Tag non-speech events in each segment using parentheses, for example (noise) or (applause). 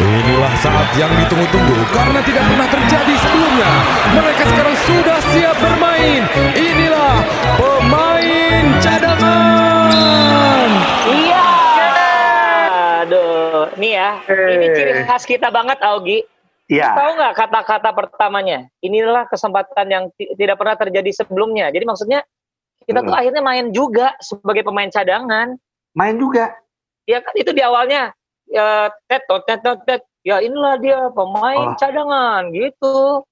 Inilah saat yang ditunggu-tunggu karena tidak pernah terjadi sebelumnya. Mereka sekarang sudah siap bermain. Inilah pemain cadangan. Iya. Aduh, nih ya. Ini ciri khas kita banget, Augie. Iya. Tahu nggak kata-kata pertamanya? Inilah kesempatan yang ti- tidak pernah terjadi sebelumnya. Jadi maksudnya kita tuh Hmm. akhirnya main juga sebagai pemain cadangan. Main juga. Ya kan itu di awalnya ya tet tot, tet. Ya inilah dia pemain Oh. cadangan gitu.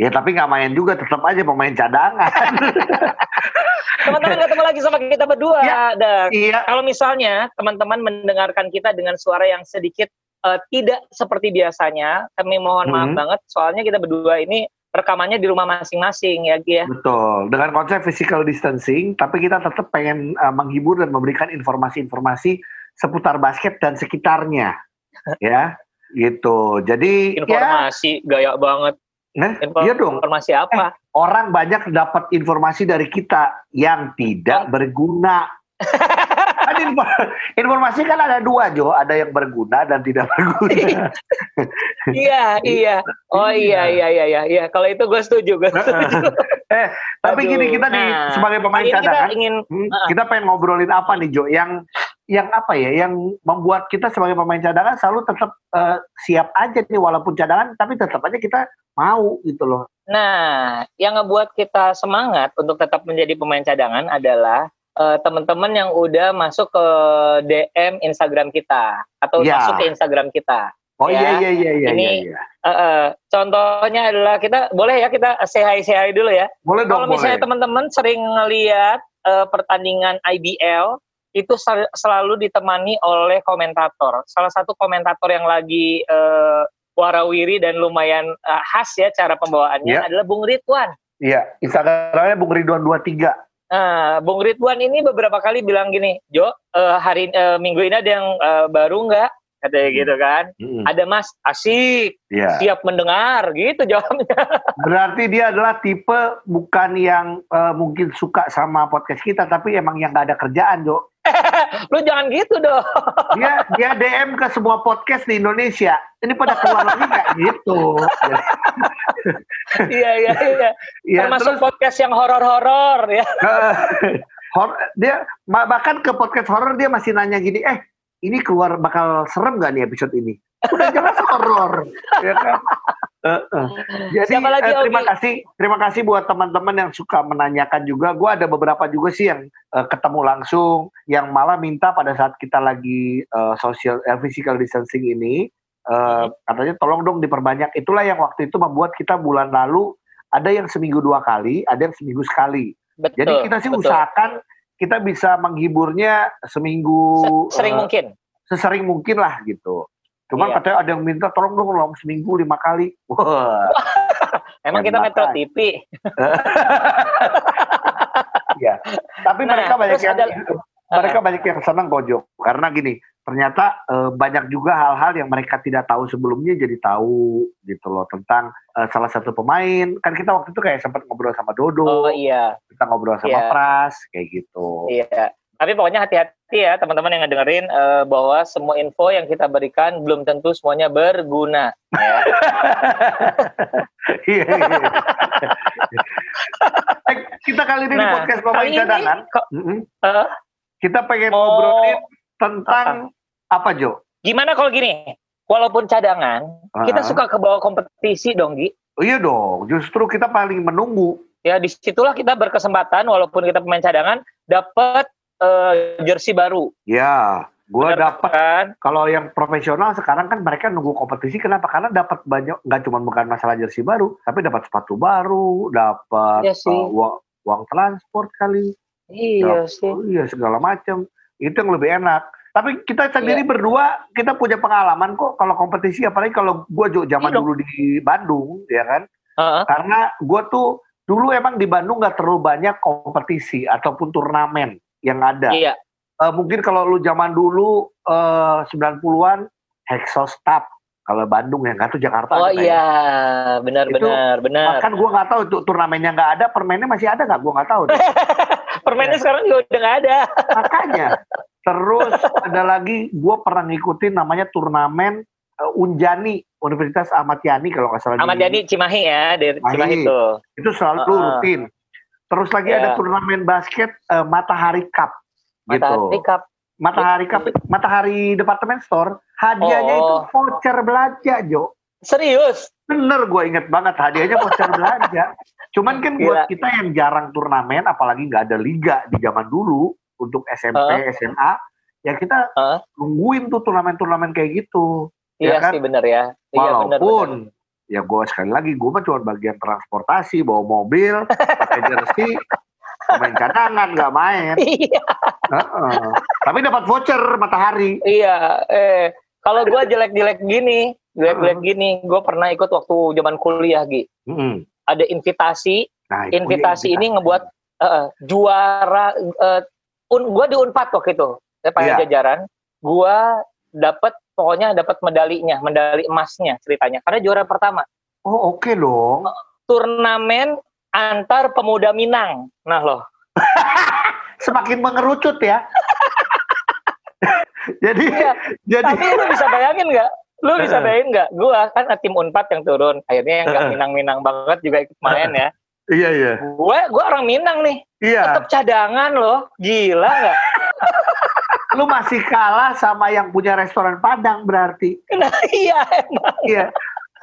Ya tapi nggak main juga, tetap aja pemain cadangan. (laughs) Teman-teman ketemu lagi sama kita berdua. Ya. Dan iya. kalau misalnya teman-teman mendengarkan kita dengan suara yang sedikit eh, tidak seperti biasanya, kami mohon maaf Hmm. banget soalnya kita berdua ini rekamannya di rumah masing-masing ya Gi ya. Betul. Dengan konsep physical distancing, tapi kita tetap pengen uh, menghibur dan memberikan informasi-informasi seputar basket dan sekitarnya. (laughs) ya, gitu. Jadi ya, Informasi gaya banget. nah, Info- iya dong. Informasi apa? Orang banyak dapat informasi dari kita yang tidak berguna. (laughs) kan info- informasi kan ada dua Jo, ada yang berguna dan tidak berguna. (laughs) iya, iya. Oh iya, iya, iya, iya. iya. Kalau itu gue setuju, gue setuju. eh, tapi Aduh. gini kita di Nah, sebagai pemain ini kita cadangan, ingin Hmm, Ah. kita pengen ngobrolin apa nih Jo? Yang yang apa ya? Yang membuat kita sebagai pemain cadangan selalu tetap eh, siap aja nih walaupun cadangan, tapi tetap aja kita mau gitu loh. Nah, yang ngebuat kita semangat untuk tetap menjadi pemain cadangan adalah eh, teman-teman yang udah masuk ke DM Instagram kita atau Ya. masuk ke Instagram kita. Oh Ya, iya iya iya iya. ini- iya, iya. Eh, eh, contohnya adalah kita boleh ya kita say hi say hi dulu ya. Boleh dong Kalau misalnya teman-teman sering ngeliat eh, pertandingan IBL itu sel- selalu ditemani oleh komentator. Salah satu komentator yang lagi eh, warawiri dan lumayan eh, khas ya cara pembawaannya Ya. adalah Bung Ridwan. Iya, Instagramnya Bung Ridwan 23. Nah, Bung Ridwan ini beberapa kali bilang gini, Jo, eh, hari eh, minggu ini ada yang eh, baru nggak? Katanya Hmm. gitu kan. Mm, Ada Mas, asik, Iya. siap mendengar, gitu jawabnya. (laughs) Berarti dia adalah tipe bukan yang eh, mungkin suka sama podcast kita, tapi emang yang nggak ada kerjaan, Jo. (laughs) Lu jangan gitu dong. Dia dia DM ke semua podcast di Indonesia. Ini pada keluar lagi nggak gitu. (laughs) Iya, iya, iya. Ya, Termasuk terus podcast yang horor-horor ya. (laughs) Hor- dia bahkan ke podcast horor dia masih nanya gini, eh ini keluar bakal serem gak nih episode ini? Udah jelas horor, ya kan? Eh, eh. Jadi Siapa lagi, eh, terima Ogi? kasih, terima kasih buat teman-teman yang suka menanyakan juga. Gue ada beberapa juga sih yang eh, ketemu langsung, yang malah minta pada saat kita lagi eh, social eh, physical distancing ini, eh, katanya tolong dong diperbanyak. Itulah yang waktu itu membuat kita bulan lalu ada yang seminggu dua kali, ada yang seminggu sekali. Betul. Jadi kita sih betul. usahakan kita bisa menghiburnya seminggu Se- sering eh, mungkin. sesering mungkin lah gitu. Cuman Iya. katanya ada yang minta tolong dong dalam seminggu lima kali. Wah, (laughs) Emang kita Metro. TV. ya. Tapi Nah, mereka banyak yang ada- (laughs) mereka banyak yang senang Gojo karena gini ternyata eh, banyak juga hal-hal yang mereka tidak tahu sebelumnya jadi tahu gitu loh tentang eh, salah satu pemain kan kita waktu itu kayak sempat ngobrol sama Dodo Oh iya, kita ngobrol sama Iya. Pras kayak gitu iya. Tapi pokoknya hati-hati ya teman-teman yang ngedengerin eh, bahwa semua info yang kita berikan belum tentu semuanya berguna. Ya. (laughs) Iya, iya. (laughs) Eh, kita kali ini di Nah, podcast pemain ini cadangan, kok- mm-mm, eh, kita pengen mau- ngobrolin tentang apa Jo? gimana kalau gini? Walaupun cadangan, kita Ah. suka ke bawah kompetisi dong, Gi. Oh, iya dong, justru kita paling menunggu. Ya di situlah kita berkesempatan walaupun kita pemain cadangan dapat eh, jersey baru. Ya, gua Benar dapat kan? kalau yang profesional sekarang kan mereka nunggu kompetisi kenapa? Karena dapat banyak nggak cuma bukan masalah jersey baru, tapi dapat sepatu baru, dapat sih. uh, uang, uang transport kali, Iya sih. iya segala macam. Itu yang lebih enak. Tapi kita sendiri Iya. berdua kita punya pengalaman kok kalau kompetisi apalagi kalau gua juga zaman Iya dulu di Bandung ya kan. Heeh. Karena gua tuh dulu emang di Bandung nggak terlalu banyak kompetisi ataupun turnamen yang ada. Iya. Eh, mungkin kalau lu zaman dulu eh, 90-an Hexostap kalau Bandung ya nggak tuh Jakarta. Oh iya, benar Itu benar benar. Bahkan gua nggak tahu tuh turnamennya nggak ada, permennya masih ada nggak? Gua nggak tahu. deh. (laughs) Permennya sekarang juga udah nggak ada. (laughs) Makanya. Terus ada lagi, gue pernah ngikutin namanya turnamen uh, Unjani Universitas Ahmad Yani kalau nggak salah. Ahmad Yani Cimahi ya, dari Cimahi. Cimahi itu. Itu selalu Uh-uh. rutin. Terus lagi Ya. ada turnamen basket uh, Matahari Cup. Matahari gitu. Cup. Matahari Cup, Matahari Department Store, hadiahnya Oh. itu voucher belanja, Jo. Serius? Bener, gue inget banget hadiahnya voucher (laughs) belanja. Cuman kan buat Gila. kita yang jarang turnamen, apalagi nggak ada liga di zaman dulu untuk SMP, SMA, ya kita Heeh. nungguin tuh turnamen-turnamen kayak gitu. Iya Ya kan? sih bener ya. Iya bener. Walaupun ya gue sekali lagi gue mah cuma bagian transportasi, bawa mobil, pakai jersey, main cadangan nggak main. Iya. Heeh. Tapi dapat voucher matahari. Iya. Eh, kalau gua (laughs) jelek-jelek gini, jelek-jelek gini, gua pernah ikut waktu zaman kuliah, Gi. Mm-mm. Ada invitasi, Nah, invitasi ini ngebuat eh, juara eh, un, gua di Unpad waktu itu. Saya Iya. jajaran, gua dapat pokoknya dapat medalinya, medali emasnya ceritanya. Karena juara pertama. Oh oke dong. Turnamen antar pemuda Minang. Nah, loh. (laughs) Semakin mengerucut ya. (laughs) jadi Iya. jadi Tapi lu bisa bayangin nggak? Lu (laughs) bisa bayangin nggak? Gua kan tim Unpad yang turun. Akhirnya yang nggak minang-minang banget juga ikut main ya. iya iya Gue gue orang Minang nih. iya. Tetap cadangan loh. Gila nggak? Lu masih kalah sama yang punya restoran Padang berarti. Nah, iya emang. Iya.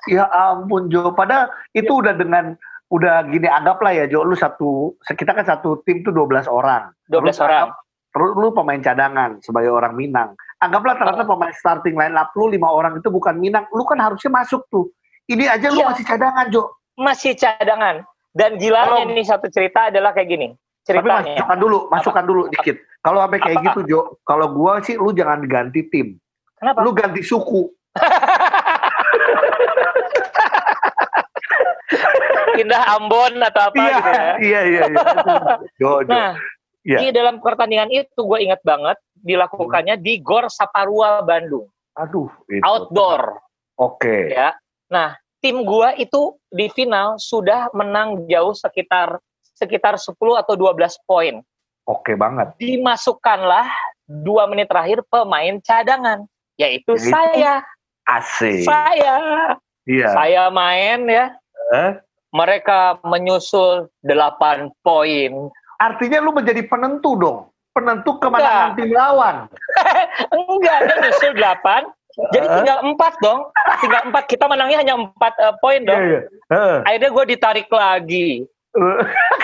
Ya ampun Jo. Padahal itu udah dengan udah gini anggaplah ya Jo lu satu kita kan satu tim tuh 12 orang. 12 Terus orang. anggap- Terus lu pemain cadangan sebagai orang Minang. Anggaplah ternyata pemain starting line up lu lima orang itu bukan Minang. Lu kan harusnya masuk tuh. Ini aja lu Iya. masih cadangan Jo. Masih cadangan. Dan gilanya Kalau- nih satu cerita adalah kayak gini. Tapi Ceritanya. masukkan dulu, masukkan dulu dikit. Kalau sampai kayak Apa? gitu Jo, kalau gua sih lu jangan ganti tim. Kenapa? Lu ganti suku. (laughs) Pindah Ambon atau apa Iya, gitu ya. iya, iya, iya. Jo, Jo. Nah, Iya. di dalam pertandingan itu gue ingat banget dilakukannya di Gor Saparua Bandung, Aduh, itu. outdoor Oke. ya. Nah, tim gua itu di final sudah menang jauh sekitar sekitar 10 atau 12 poin. Oke banget. Dimasukkanlah dua menit terakhir pemain cadangan, yaitu Yaitu? saya. Asik. Saya, Iya. saya main ya. Eh? Mereka menyusul 8 poin. Artinya lu menjadi penentu dong. Penentu kemenangan tim lawan. (laughs) Enggak, dia nyusul 8. Jadi Eh? tinggal 4 dong. Tinggal 4. Kita menangnya hanya 4 eh, poin dong. Iya, iya. Heeh. Akhirnya gue ditarik lagi. (laughs)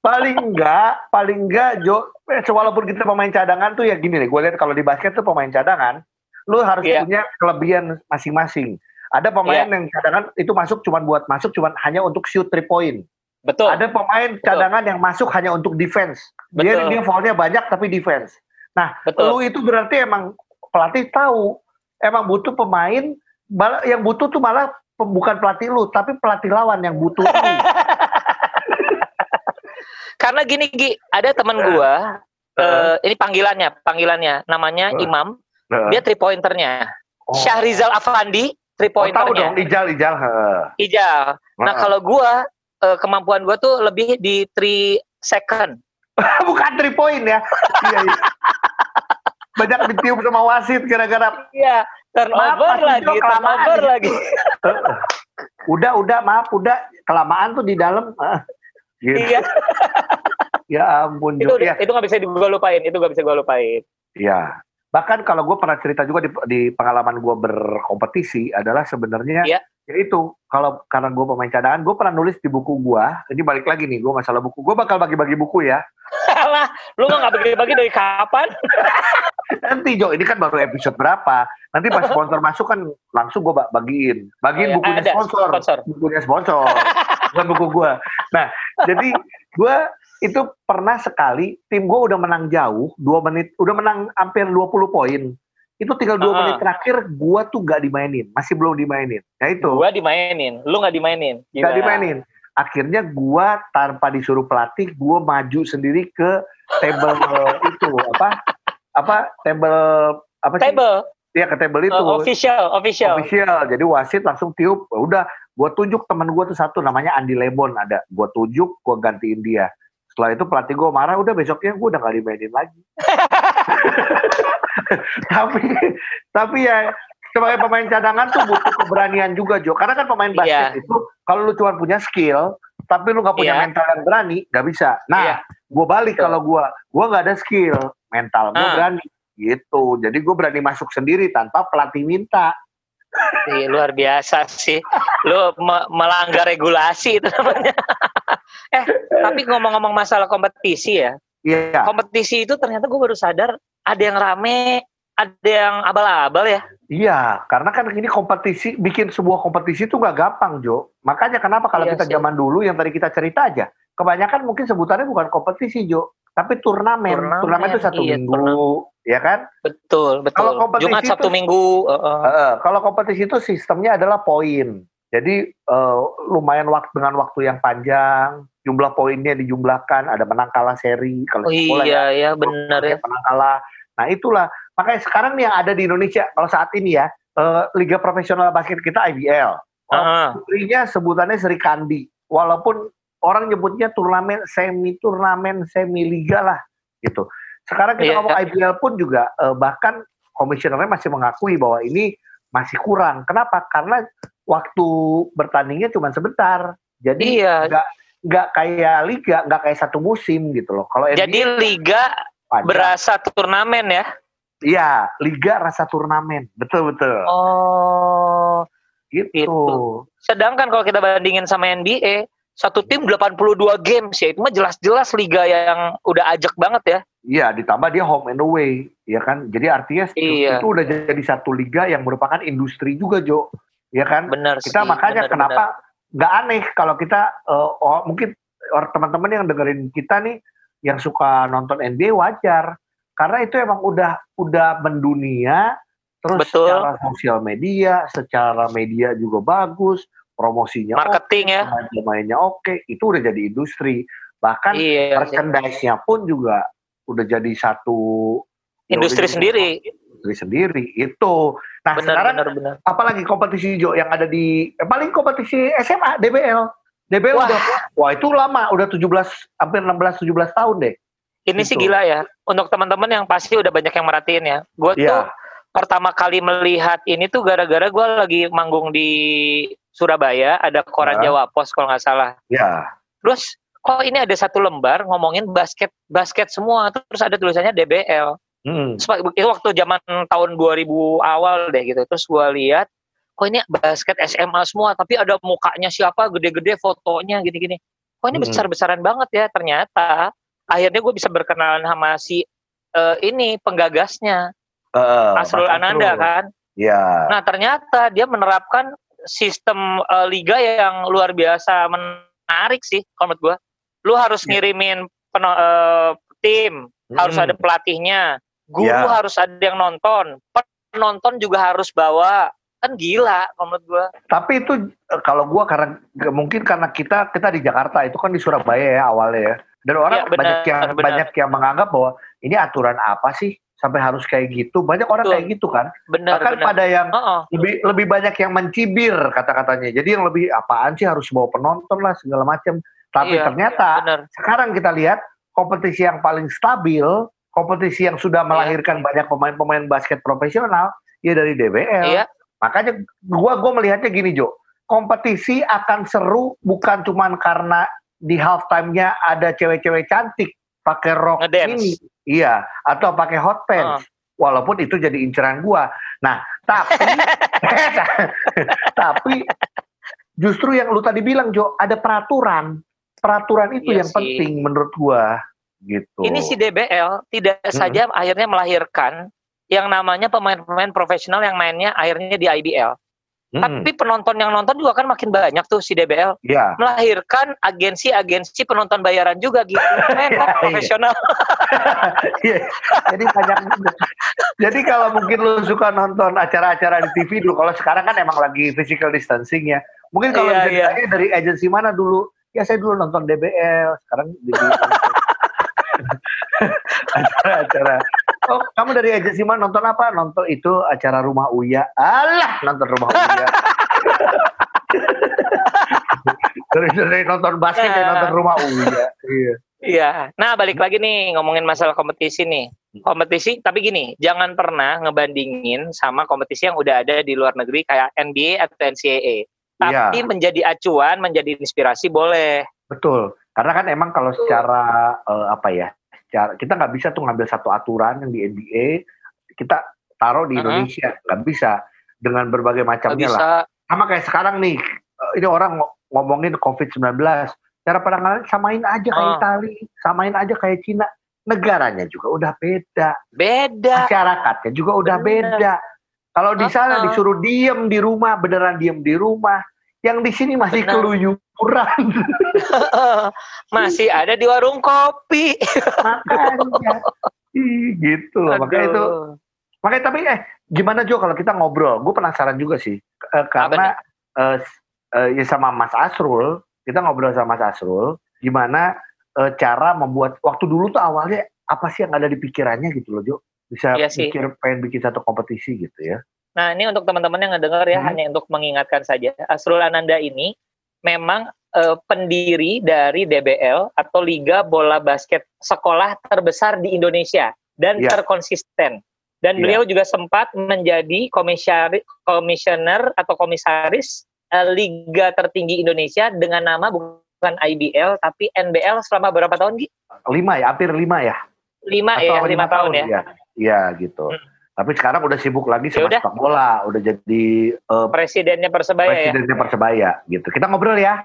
paling enggak, paling enggak Jo, eh, walaupun kita pemain cadangan tuh ya gini nih, gue lihat kalau di basket tuh pemain cadangan, lu harus Iya. punya kelebihan masing-masing. Ada pemain Iya. yang cadangan itu masuk cuman buat masuk cuman hanya untuk shoot three point. Betul. Ada pemain cadangan yang masuk hanya untuk defense. Dia Betul. dia foulnya banyak tapi defense. Nah, Betul. lu itu berarti emang pelatih tahu emang butuh pemain yang butuh tuh malah bukan pelatih lu tapi pelatih lawan yang butuh lu. (laughs) Karena gini Gi, ada teman gua eh, ini panggilannya, panggilannya namanya Eh. Imam, Nah, dia three pointernya. oh. Syahrizal Afandi three Oh, tahu pointernya. dong Ijal Ijal. Ijal. Nah, Heeh. kalau gua eh, kemampuan gua tuh lebih di three second. (laughs) bukan three point ya. iya, iya. Banyak ditiup sama wasit gara-gara Iya, turnover lagi, turnover lagi. udah udah maaf udah kelamaan tuh di dalam. Gitu. iya, (laughs) Ya ampun itu. Ya, itu nggak bisa gua lupain, itu nggak bisa gua lupain. ya. Bahkan kalau gue pernah cerita juga di, di pengalaman gue berkompetisi adalah sebenarnya Iya. ya itu kalau karena gue pemain cadangan gue pernah nulis di buku gue ini balik lagi nih gue masalah buku gue bakal bagi-bagi buku ya (laughs) Alah, lu nggak bagi-bagi dari kapan? (laughs) nanti Jo ini kan baru episode berapa nanti pas sponsor masuk kan langsung gue bagiin bagiin Oh, ya, bukunya ada, sponsor. sponsor. bukunya sponsor (laughs) bukan buku gue nah jadi gue itu pernah sekali tim gue udah menang jauh dua menit udah menang hampir 20 poin itu tinggal dua Ah. menit terakhir gue tuh gak dimainin masih belum dimainin ya itu Gua dimainin, lu nggak dimainin. gak Gila. dimainin akhirnya gue tanpa disuruh pelatih gue maju sendiri ke table (laughs) itu apa apa table apa sih Table, ya ke table itu uh, official, official. official. Jadi wasit langsung tiup, "Ya udah, gue tunjuk teman gue tuh satu namanya Andi Lebon ada, gue tunjuk, gue gantiin dia. Setelah itu pelatih gue marah, udah besoknya gue udah gak dimainin lagi. (laughs) tapi tapi ya sebagai pemain cadangan tuh butuh keberanian juga Jo. Karena kan pemain basket Iya. itu kalau lu cuma punya skill, tapi lu nggak punya Iya. mental yang berani, nggak bisa. Nah, Iya. gue balik kalau gue, gue nggak ada skill, mental gue Ah. berani. Gitu. Jadi gue berani masuk sendiri tanpa pelatih minta. Ih, luar biasa sih. Lu me- melanggar regulasi itu namanya. (laughs) eh, tapi ngomong-ngomong masalah kompetisi ya. Iya. Kompetisi itu ternyata gue baru sadar ada yang rame, ada yang abal-abal ya. Iya, karena kan ini kompetisi, bikin sebuah kompetisi itu nggak gampang, Jo. Makanya kenapa kalau Iya kita sih. zaman dulu yang tadi kita cerita aja, kebanyakan mungkin sebutannya bukan kompetisi, Jo, tapi turnamen. Turnamen, Turnamen, itu satu iya, minggu, ya kan? Betul, betul. Kalau kompetisi Jumat, itu- Sabtu, Minggu. uh, uh. Heeh, kalau kompetisi itu sistemnya adalah poin. Jadi eh, lumayan waktu dengan waktu yang panjang, jumlah poinnya dijumlahkan, ada menang kalah seri kalau Oh sepak bola ya. iya, ya benar ya. menang kalah. Nah itulah makanya sekarang nih yang ada di Indonesia kalau saat ini ya eh, Liga Profesional Basket kita IBL. Uh, uh. Putrinya sebutannya Sri Kandi. Walaupun orang nyebutnya turnamen semi turnamen semi liga lah gitu. Sekarang kita Iya. ngomong IBL pun juga eh, bahkan komisionernya masih mengakui bahwa ini masih kurang. Kenapa? Karena waktu bertandingnya cuma sebentar. Jadi Iya. nggak nggak kayak liga, nggak kayak satu musim gitu loh. Kalau Jadi NBA liga panjang. berasa turnamen ya. Iya, liga rasa turnamen. Betul betul. Oh, gitu. gitu. sedangkan kalau kita bandingin sama NBA, satu tim 82 games ya, itu mah jelas-jelas liga yang udah ajak banget ya. Iya, ditambah dia home and away, ya kan? Jadi artinya Iya. itu udah jadi satu liga yang merupakan industri juga, Jo. Ya kan? Bener Kita sih. makanya bener, kenapa nggak aneh kalau kita eh, oh, mungkin orang teman-teman yang dengerin kita nih yang suka nonton NBA wajar karena itu emang udah udah mendunia terus Betul. secara sosial media, secara media juga bagus, promosinya. Marketing ya. pemain-pemainnya oke, itu udah jadi industri. Bahkan Iya. merchandise-nya pun juga udah jadi satu ya Industri jadi sendiri. Industri sendiri itu. Nah Benar, sekarang benar, benar. apalagi kompetisi Jo yang ada di eh, paling kompetisi SMA DBL. DBL Wah. udah wah itu lama, udah 17 hampir 16 17 tahun deh. Ini sih Gitu. gila ya. Untuk teman-teman yang pasti udah banyak yang merhatiin ya. Gue tuh Iya. pertama kali melihat ini tuh gara-gara gue lagi manggung di Surabaya, ada koran Ya. Jawa Pos kalau nggak salah. Ya. Terus kok ini ada satu lembar ngomongin basket basket semua, terus ada tulisannya DBL. Hmm. Itu waktu zaman tahun 2000 awal deh gitu. Terus gue lihat, kok ini basket SMA semua, tapi ada mukanya siapa, gede-gede fotonya gini-gini. Kok ini Hmm. besar-besaran banget ya ternyata. Akhirnya gue bisa berkenalan sama si eh, ini penggagasnya, Eh, Asrul Ananda Asrul. kan. Ya. Nah ternyata dia menerapkan sistem eh, liga yang luar biasa menarik sih kalau menurut gue. Lu harus Ya. ngirimin peno- eh, tim, harus Hmm. ada pelatihnya, guru Ya. harus ada yang nonton, penonton juga harus bawa. Kan gila menurut gue. Tapi itu eh, kalau gua karena mungkin karena kita kita di Jakarta itu kan di Surabaya ya awalnya ya. Dan orang Iya, benar, banyak yang benar. banyak yang menganggap bahwa ini aturan apa sih sampai harus kayak gitu. Banyak orang Betul. kayak gitu kan. Benar, Bahkan benar. pada yang Oh, lebih lebih banyak yang mencibir kata-katanya. Jadi yang lebih apaan sih harus bawa penonton lah segala macam. Tapi Iya, ternyata benar. sekarang kita lihat kompetisi yang paling stabil, kompetisi yang sudah Iya. melahirkan banyak pemain-pemain basket profesional ya dari DBL. Iya, Makanya gua gua melihatnya gini Jo, kompetisi akan seru bukan cuman karena di halftime-nya ada cewek-cewek cantik pakai rok ini, iya, atau pakai hot pants. Walaupun itu jadi inceran gua. Nah, tapi (laughs) tapi justru yang lu tadi bilang Jo, ada peraturan. Peraturan itu Iya yang sih. penting menurut gua gitu. ini si DBL tidak Mm-mm. saja akhirnya melahirkan yang namanya pemain-pemain profesional yang mainnya akhirnya di IBL. Mm, Tapi penonton yang nonton juga kan makin banyak tuh si DBL. ya. Melahirkan agensi-agensi penonton bayaran juga gitu. (laughs) Main kan Iya. profesional. (laughs) Iya. Jadi banyak. (laughs) Jadi kalau mungkin lu suka nonton acara-acara di TV dulu, kalau sekarang kan emang lagi physical distancing ya. Mungkin kalau Iya, bisa iya. ditanya dari agensi mana dulu? Ya saya dulu nonton DBL, sekarang jadi acara-acara. Oh, kamu dari agensi mana nonton apa? Nonton itu acara Rumah Uya. Alah, nonton Rumah Uya. (laughs) dari, dari nonton basket ya Nah. nonton Rumah Uya. Iya. Iya. Nah, balik lagi nih ngomongin masalah kompetisi nih. Kompetisi, tapi gini, jangan pernah ngebandingin sama kompetisi yang udah ada di luar negeri kayak NBA atau NCAA. Tapi Iya. menjadi acuan, menjadi inspirasi boleh. Betul. Karena kan emang kalau secara eh, apa ya, secara kita nggak bisa tuh ngambil satu aturan yang di NBA kita taruh di Uh-uh. Indonesia, nggak bisa dengan berbagai macamnya lah. Sama kayak sekarang nih, eh, ini orang ngo- ngomongin COVID-19, cara penanganan samain aja kayak Ah. Itali, samain aja kayak Cina. Negaranya juga udah beda, Beda. masyarakatnya juga udah Bener. beda. Kalau di sana Uh-uh. disuruh diem di rumah, beneran diem di rumah. Yang di sini masih Benar. keluyuran. (laughs) Masih ada di warung kopi. makanya Ih, gitu loh makanya itu makanya tapi eh gimana Jo kalau kita ngobrol gue penasaran juga sih Eh, karena eh, eh, ya sama Mas Asrul kita ngobrol sama Mas Asrul gimana eh, cara membuat waktu dulu tuh awalnya apa sih yang ada di pikirannya gitu loh Jo bisa Iya sih. pikir pengen bikin satu kompetisi gitu ya Nah, ini untuk teman-teman yang ngedengar ya, Hmm. hanya untuk mengingatkan saja. Asrul Ananda ini memang eh, pendiri dari DBL atau Liga Bola Basket Sekolah terbesar di Indonesia dan Iya. terkonsisten. Dan Iya. beliau juga sempat menjadi komisari, komisioner atau komisaris eh, Liga tertinggi Indonesia dengan nama bukan IBL tapi NBL selama berapa tahun, Gi? lima ya hampir lima ya Lima ya, lima tahun ya. ya Iya, gitu Hmm. Tapi sekarang udah sibuk lagi sama Yaudah. sepak bola udah jadi eh, Presidennya Persebaya ya. presidennya persebaya gitu kita ngobrol ya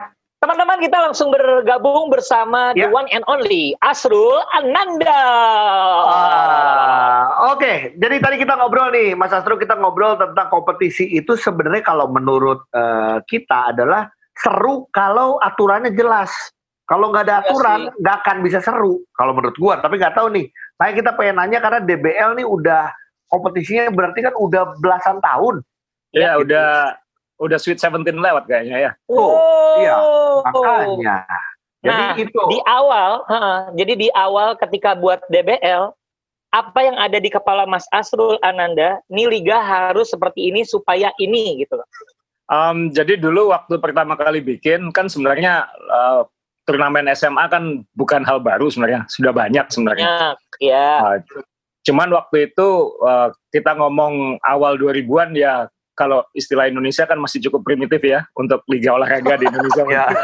Teman-teman kita langsung bergabung bersama Ya. the one and only Asrul Ananda. Ah, Oke, jadi tadi kita ngobrol nih, Mas Astro kita ngobrol tentang kompetisi itu sebenarnya kalau menurut eh, kita adalah seru kalau aturannya jelas. Kalau nggak ada Iya aturan, nggak akan bisa seru. Kalau menurut gua, tapi nggak tahu nih. Makanya kita pengen nanya karena DBL nih udah kompetisinya berarti kan udah belasan tahun. Ya, gitu. udah udah Sweet 17 lewat kayaknya ya. Iya, Oh. Makanya. Jadi Nah, itu. Di awal, heeh, jadi di awal ketika buat DBL, apa yang ada di kepala Mas Asrul Ananda, nih liga harus seperti ini supaya ini gitu loh. Em, jadi dulu waktu pertama kali bikin kan sebenarnya eh, turnamen SMA kan bukan hal baru sebenarnya, sudah banyak sebenarnya. Ya, ya. Nah, cuman waktu itu eh, kita ngomong awal 2000-an ya kalau istilah Indonesia kan masih cukup primitif ya untuk liga olahraga di Indonesia. (laughs) Ya. (laughs)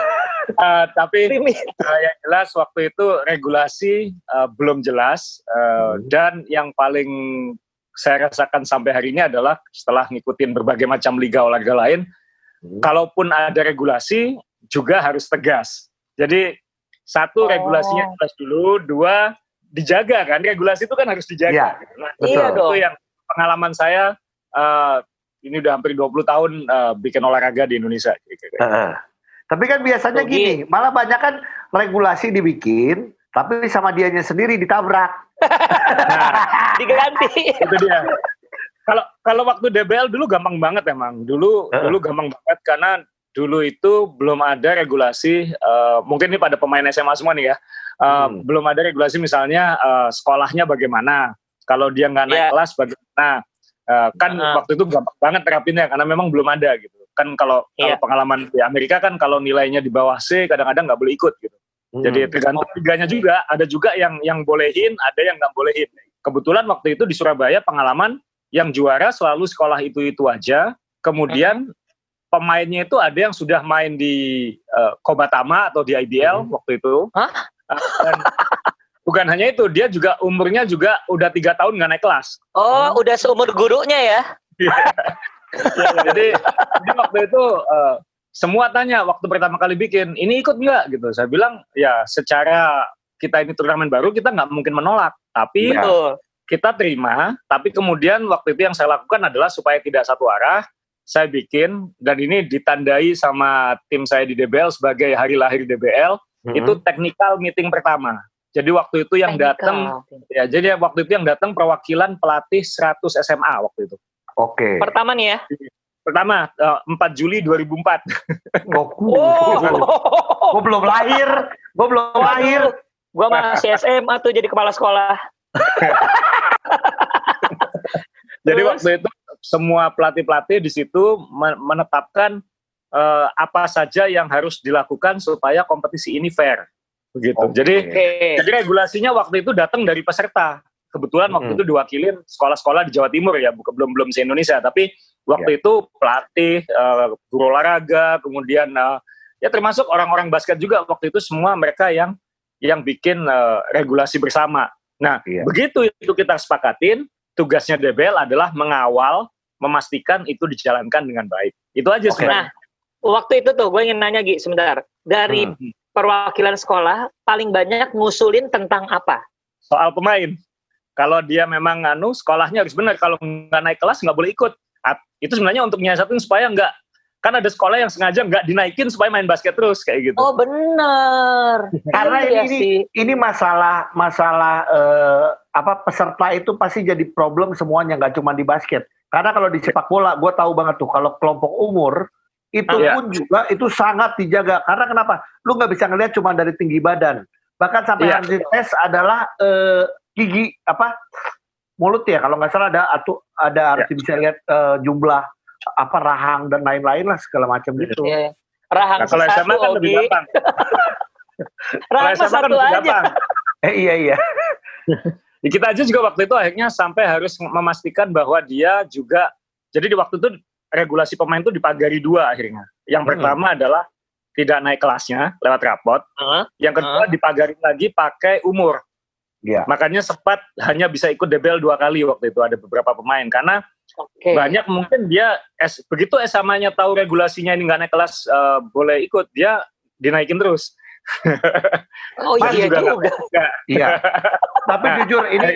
Eh, tapi. Uh, yang jelas waktu itu regulasi uh, belum jelas uh, dan yang paling saya rasakan sampai hari ini adalah setelah ngikutin berbagai macam liga olahraga lain, Hmm. kalaupun ada regulasi juga harus tegas. Jadi satu Oh. regulasinya jelas dulu, dua dijaga kan regulasi itu kan harus dijaga. Nah, Betul. Iya dong. itu yang pengalaman saya uh, ini udah hampir 20 tahun uh, bikin olahraga di Indonesia. Heeh. Tapi kan biasanya gini, malah banyak kan regulasi dibikin, tapi sama dianya sendiri ditabrak. Nah, (laughs) Diganti. itu dia. Kalau kalau waktu DBL dulu gampang banget emang. Dulu Heeh. dulu gampang banget karena dulu itu belum ada regulasi. eh, mungkin ini pada pemain SMA semua nih ya. eh, Hmm. Belum ada regulasi misalnya eh, sekolahnya bagaimana. Kalau dia nggak naik Iya. kelas bagaimana. Eh, kan Heeh. waktu itu gampang banget terapinnya karena memang belum ada gitu. Kan kalau kalau Iya. pengalaman di Amerika kan kalau nilainya di bawah C kadang-kadang nggak boleh ikut gitu. Jadi Hmm. tergantung liganya juga, ada juga yang yang bolehin, ada yang nggak bolehin. Kebetulan waktu itu di Surabaya pengalaman yang juara selalu sekolah itu itu aja. Kemudian pemainnya itu ada yang sudah main di eh, Kobatama atau di IBL Hmm. waktu itu. Hah? Eh, dan (laughs) bukan hanya itu, dia juga umurnya juga udah tiga tahun nggak naik kelas. Oh, udah seumur gurunya ya? (laughs) jadi, jadi waktu itu eh, semua tanya waktu pertama kali bikin, ini ikut nggak gitu. Saya bilang ya secara kita ini turnamen baru kita nggak mungkin menolak, tapi. Betul. kita terima. Tapi kemudian waktu itu yang saya lakukan adalah supaya tidak satu arah, saya bikin dan ini ditandai sama tim saya di DBL sebagai hari lahir DBL Hmm. itu technical meeting pertama. Jadi waktu itu yang datang ya jadi waktu itu yang datang perwakilan pelatih 100 SMA waktu itu. Oke. Pertama nih ya. Pertama eh, 4 Juli 2004. (laughs) Goku. Oh. Gue belum lahir. Gue belum lahir. Gua masih SMA tuh jadi kepala sekolah. (laughs) Jadi Terus? waktu itu semua pelatih-pelatih di situ men- menetapkan eh, apa saja yang harus dilakukan supaya kompetisi ini fair. begitu. Oke. Jadi Oke. jadi regulasinya waktu itu datang dari peserta. Kebetulan waktu Hmm. itu diwakilin sekolah-sekolah di Jawa Timur ya, bukan belum belum se Indonesia, tapi waktu itu pelatih, eh, guru olahraga, kemudian eh, ya termasuk orang-orang basket juga waktu itu semua mereka yang yang bikin eh, regulasi bersama. Nah, Iya. begitu itu kita sepakatin, tugasnya DBL adalah mengawal, memastikan itu dijalankan dengan baik. Itu aja sebenarnya. Waktu itu tuh gue ingin nanya Gi sebentar. Dari Hmm. perwakilan sekolah paling banyak ngusulin tentang apa? soal pemain. Kalau dia memang anu sekolahnya harus benar. Kalau nggak naik kelas nggak boleh ikut. Itu sebenarnya untuk nyiasatin supaya nggak kan ada sekolah yang sengaja nggak dinaikin supaya main basket terus kayak gitu. Oh bener. (laughs) Karena Iya ini sih. ini masalah masalah eh, apa peserta itu pasti jadi problem semuanya nggak cuma di basket. Karena kalau di sepak bola, gue tahu banget tuh kalau kelompok umur itu Iya. pun juga itu sangat dijaga. Karena kenapa? Lu nggak bisa ngelihat cuma dari tinggi badan. Bahkan sampai Iya. yang dites adalah eh, gigi apa mulut ya. Kalau nggak salah ada atu ada harus bisa lihat eh, jumlah apa rahang dan lain-lain lah segala macam gitu. Iya. Rahang Nah, kalau satu, SMA kan lebih gampang. (laughs) Rahang SMA kan satu lebih aja. gampang. Eh iya iya. (laughs) Ya, kita aja juga waktu itu akhirnya sampai harus memastikan bahwa dia juga jadi di waktu itu regulasi pemain itu dipagari dua akhirnya. Yang Hmm. pertama adalah tidak naik kelasnya lewat rapot. Heeh. Yang kedua dipagari lagi pakai umur. Iya. Makanya sempat hanya bisa ikut debel dua kali waktu itu ada beberapa pemain karena Oke. banyak mungkin dia S, begitu SMA-nya tahu regulasinya ini nggak naik kelas eh, boleh ikut dia dinaikin terus. (laughs) Oh Mas iya juga juga. Iya. Tapi jujur ini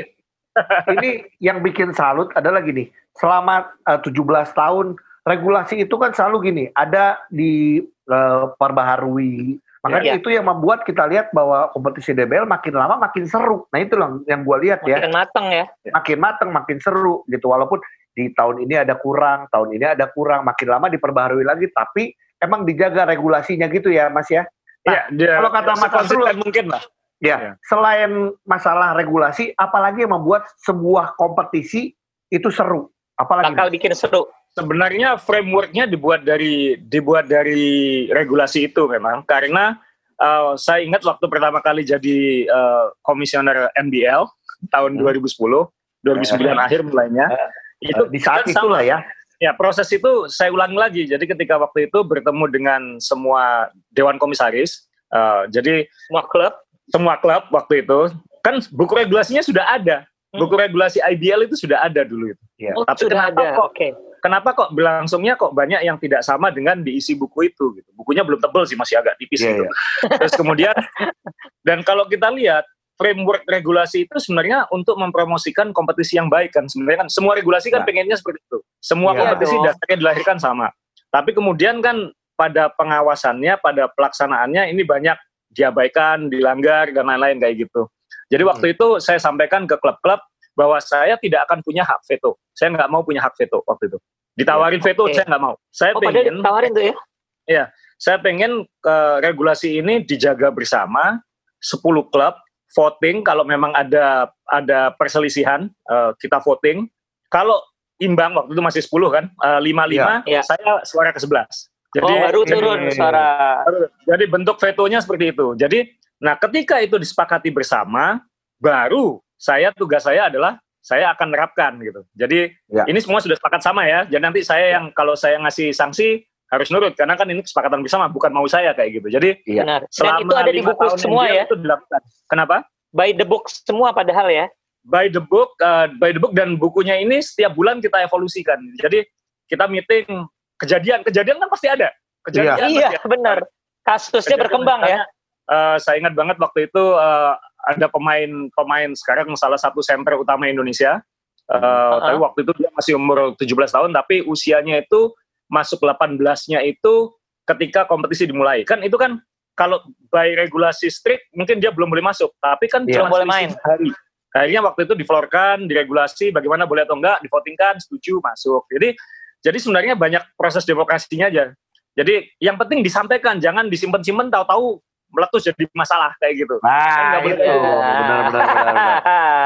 ini yang bikin salut adalah gini. Selama eh, 17 tahun regulasi itu kan selalu gini, ada di eh, perbaharui. Makanya Iya. itu yang membuat kita lihat bahwa kompetisi DBL makin lama makin seru. Nah itu loh yang gua lihat ya, Makin mateng ya. makin mateng, makin seru gitu. Walaupun di tahun ini ada kurang, tahun ini ada kurang, makin lama diperbaharui lagi. Tapi emang dijaga regulasinya gitu ya, Mas ya. Iya, dia kalau kata Mas sekonsisten Asrul- mungkin lah. Ya, Ya. selain masalah regulasi, apalagi yang membuat sebuah kompetisi itu seru? Apalagi? Bakal bikin seru. Sebenarnya frameworknya dibuat dari dibuat dari regulasi itu memang karena eh, saya ingat waktu pertama kali jadi eh, komisioner NBL tahun Hmm. 2010, 2009 akhir mulainya. Itu di saat kan itulah sama. ya. Ya, proses itu saya ulangi lagi. Jadi ketika waktu itu bertemu dengan semua dewan komisaris, eh, jadi Semua klub. semua klub waktu itu kan buku regulasinya sudah ada. Hmm. Buku regulasi IBL itu sudah ada dulu itu. Ya. Oh, Tapi sudah kenapa ada. kok- Oke. Kenapa kok berlangsungnya kok banyak yang tidak sama dengan diisi buku itu gitu. Bukunya belum tebel sih, masih agak tipis Iya, gitu. iya. Terus kemudian dan kalau kita lihat framework regulasi itu sebenarnya untuk mempromosikan kompetisi yang baik kan sebenarnya kan semua regulasi kan Ya. pengennya seperti itu. Semua Iya kompetisi dong. dasarnya dilahirkan sama. Tapi kemudian kan pada pengawasannya, pada pelaksanaannya ini banyak diabaikan, dilanggar dan lain-lain kayak gitu. Jadi waktu Hmm. itu saya sampaikan ke klub-klub bahwa saya tidak akan punya hak veto. Saya nggak mau punya hak veto waktu itu. Ditawarin veto, Oke. saya nggak mau. Saya Oh, pengen ditawarin tuh ya. saya pengen eh, regulasi ini dijaga bersama 10 klub voting kalau memang ada ada perselisihan eh, kita voting. Kalau imbang waktu itu masih 10 kan eh, 5-5 Iya. saya suara ke 11 jadi oh, baru jadi- turun suara. jadi bentuk vetonya seperti itu. Jadi nah ketika itu disepakati bersama baru saya tugas saya adalah saya akan menerapkan gitu. Jadi Ya. ini semua sudah sepakat sama ya. Jadi nanti saya yang kalau saya ngasih sanksi harus nurut karena kan ini kesepakatan bersama bukan mau saya kayak gitu jadi Iya. Benar. Dan selama itu ada di buku semua ya. itu dilakukan kenapa By the book semua padahal ya. by the book uh, by the book dan bukunya ini setiap bulan kita evolusikan jadi kita meeting kejadian kejadian kan pasti ada kejadian Iya, ada. benar. Kasusnya Kejadian berkembang ya. misalnya, eh, saya ingat banget waktu itu eh, ada pemain-pemain sekarang salah satu center utama Indonesia. Eh, Uh-huh. Tapi waktu itu dia masih umur 17 tahun, tapi usianya itu masuk 18-nya itu ketika kompetisi dimulai. Kan itu kan kalau by regulasi strict mungkin dia belum boleh masuk, tapi kan Iya. cuma Boleh main. hari. Akhirnya waktu itu diflorkan, diregulasi bagaimana boleh atau enggak, divotingkan, setuju, masuk. Jadi jadi sebenarnya banyak proses demokrasinya aja. Jadi yang penting disampaikan, jangan disimpan-simpan tahu-tahu meletus jadi masalah kayak gitu. Nah, boleh itu benar benar benar. benar.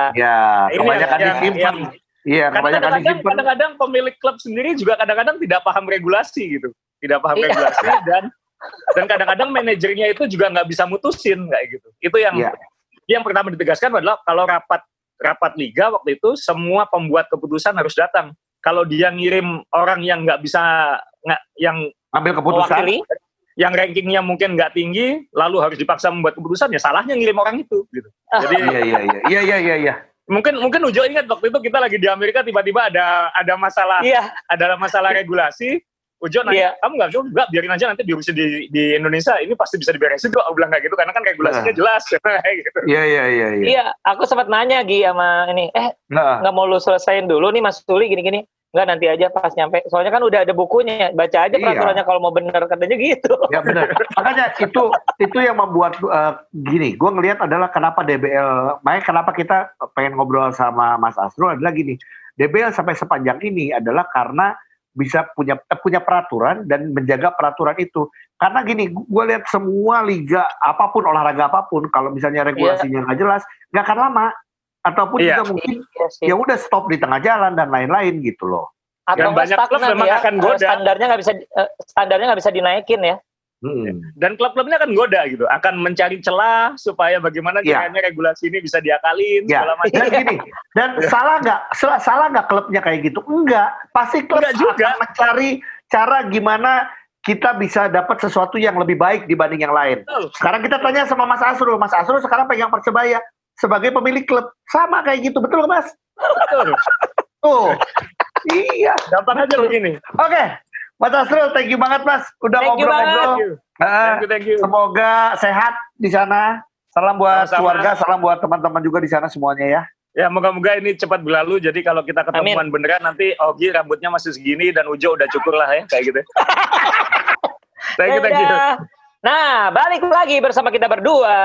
(laughs) Ya, kebanyakan yang- disimpan. yang- Iya, kadang-kadang, kadang-kadang pemilik klub sendiri juga kadang-kadang tidak paham regulasi gitu, tidak paham Iya. regulasi dan Dan kadang-kadang manajernya itu juga nggak bisa mutusin kayak gitu. Itu yang Iya. yang pertama ditegaskan adalah kalau rapat rapat liga waktu itu semua pembuat keputusan harus datang. Kalau dia ngirim orang yang nggak bisa nggak yang Ambil keputusan. Mewakili. yang rankingnya mungkin nggak tinggi lalu harus dipaksa membuat keputusan ya salahnya ngirim orang itu gitu. Jadi Iya iya iya iya iya iya. Mungkin mungkin Ujo ingat waktu itu kita lagi di Amerika tiba-tiba ada ada masalah Iya, ada masalah regulasi. Ujo nanya, Iya. kamu nggak Ujo? Enggak, biarin aja nanti diurusin di, di Indonesia. Ini pasti bisa diberesin kok. Aku bilang kayak gitu, karena kan regulasinya Nah. jelas. (laughs) Gitu. Iya iya iya iya. iya. Aku sempat nanya Gi sama ini, eh Nah, nggak mau lu selesaiin dulu nih Mas Tuli gini-gini. Nggak nanti aja pas nyampe. Soalnya kan udah ada bukunya, baca aja Iya. peraturannya kalau mau bener katanya gitu. ya benar. Makanya itu itu yang membuat eh, gini. Gue ngelihat adalah kenapa DBL. Makanya kenapa kita pengen ngobrol sama Mas Asrul adalah gini. DBL sampai sepanjang ini adalah karena bisa punya eh, punya peraturan dan menjaga peraturan itu. Karena gini, gue lihat semua liga apa pun olahraga apa pun, kalau misalnya regulasinya nggak jelas, nggak akan lama. Ataupun Iya. juga mungkin Iya ya udah stop di tengah jalan dan lain-lain gitu loh. Atau Dan banyak klub memang ya, akan eh, goda. Standarnya nggak bisa eh, standarnya nggak bisa dinaikin ya. Hmm. Dan klub-klubnya kan goda gitu, akan mencari celah supaya bagaimana Iya. caranya regulasi ini bisa diakalin Ya, segala macam. dan gini, dan salah nggak salah, salah nggak klubnya kayak gitu? Enggak, pasti klub Enggak juga. akan mencari cara gimana kita bisa dapat sesuatu yang lebih baik dibanding yang lain. Betul. Sekarang kita tanya sama Mas Asrul, Mas Asrul sekarang pegang persebaya sebagai pemilik klub, sama kayak gitu, betul nggak, Mas? Betul. (laughs) Tuh, iya. Gampang aja begini. Oke, Mas Asrul, thank you banget Mas, udah ngobrol-ngobrol. Thank you. Ah, Thank you, thank you. semoga sehat di sana. Salam buat Sama-sama. keluarga, salam buat teman-teman juga di sana semuanya ya. Ya, moga-moga ini cepat berlalu. Jadi kalau kita ketemuan beneran nanti Ogi rambutnya masih segini dan Ujo udah cukur lah ya, kayak gitu. (laughs) thank you, thank you. Nah, balik lagi bersama kita berdua.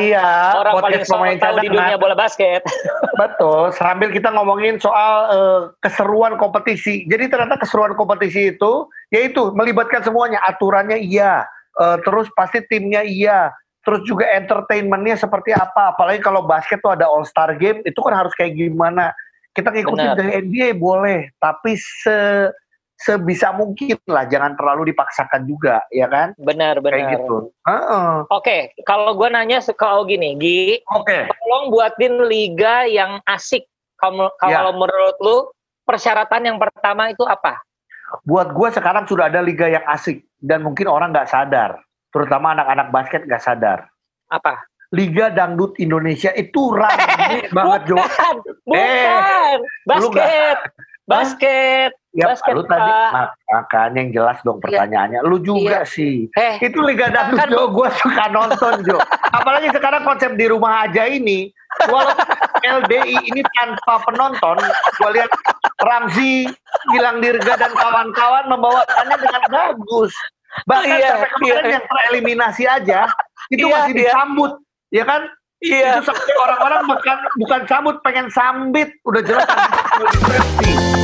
Iya, Orang paling pemain tahu di dunia bola basket. (laughs) Betul, sambil kita ngomongin soal eh, keseruan kompetisi. Jadi ternyata keseruan kompetisi itu yaitu melibatkan semuanya, aturannya iya, eh, terus pasti timnya iya, terus juga entertainmentnya seperti apa. Apalagi kalau basket tuh ada All Star Game, itu kan harus kayak gimana. Kita ngikutin Benar. dari NBA boleh, tapi se sebisa mungkin lah, jangan terlalu dipaksakan juga, ya kan? Benar, Kayak benar. gitu. Heeh. Oke, kalau gue nanya Ogi nih, Gi, Oke. tolong buatin liga yang asik. Kalau Ya. kalau menurut lu persyaratan yang pertama itu apa? buat gue sekarang sudah ada liga yang asik dan mungkin orang nggak sadar, terutama anak-anak basket nggak sadar. Apa? Liga Dangdut Indonesia itu rame (laughs) banget Jo. Bukan, bukan. Eh, lu basket, basket, Ya, basket, lu tadi Pak. mak- makanya yang jelas dong pertanyaannya. Lu juga sih. Eh, Itu Liga Dangdut Kan- Jo, gue suka nonton Jo. (laughs) Apalagi sekarang konsep di rumah aja ini, walaupun LDI ini tanpa penonton, gue lihat Ramzi, Gilang Dirga dan kawan-kawan membawakannya dengan bagus. Bahkan Iya, sampai kemarin iya. yang tereliminasi aja, itu Iya, masih iya. disambut, ya kan? iya. Itu sampai orang-orang bukan bukan sambut, pengen sambit, udah jelas. (laughs)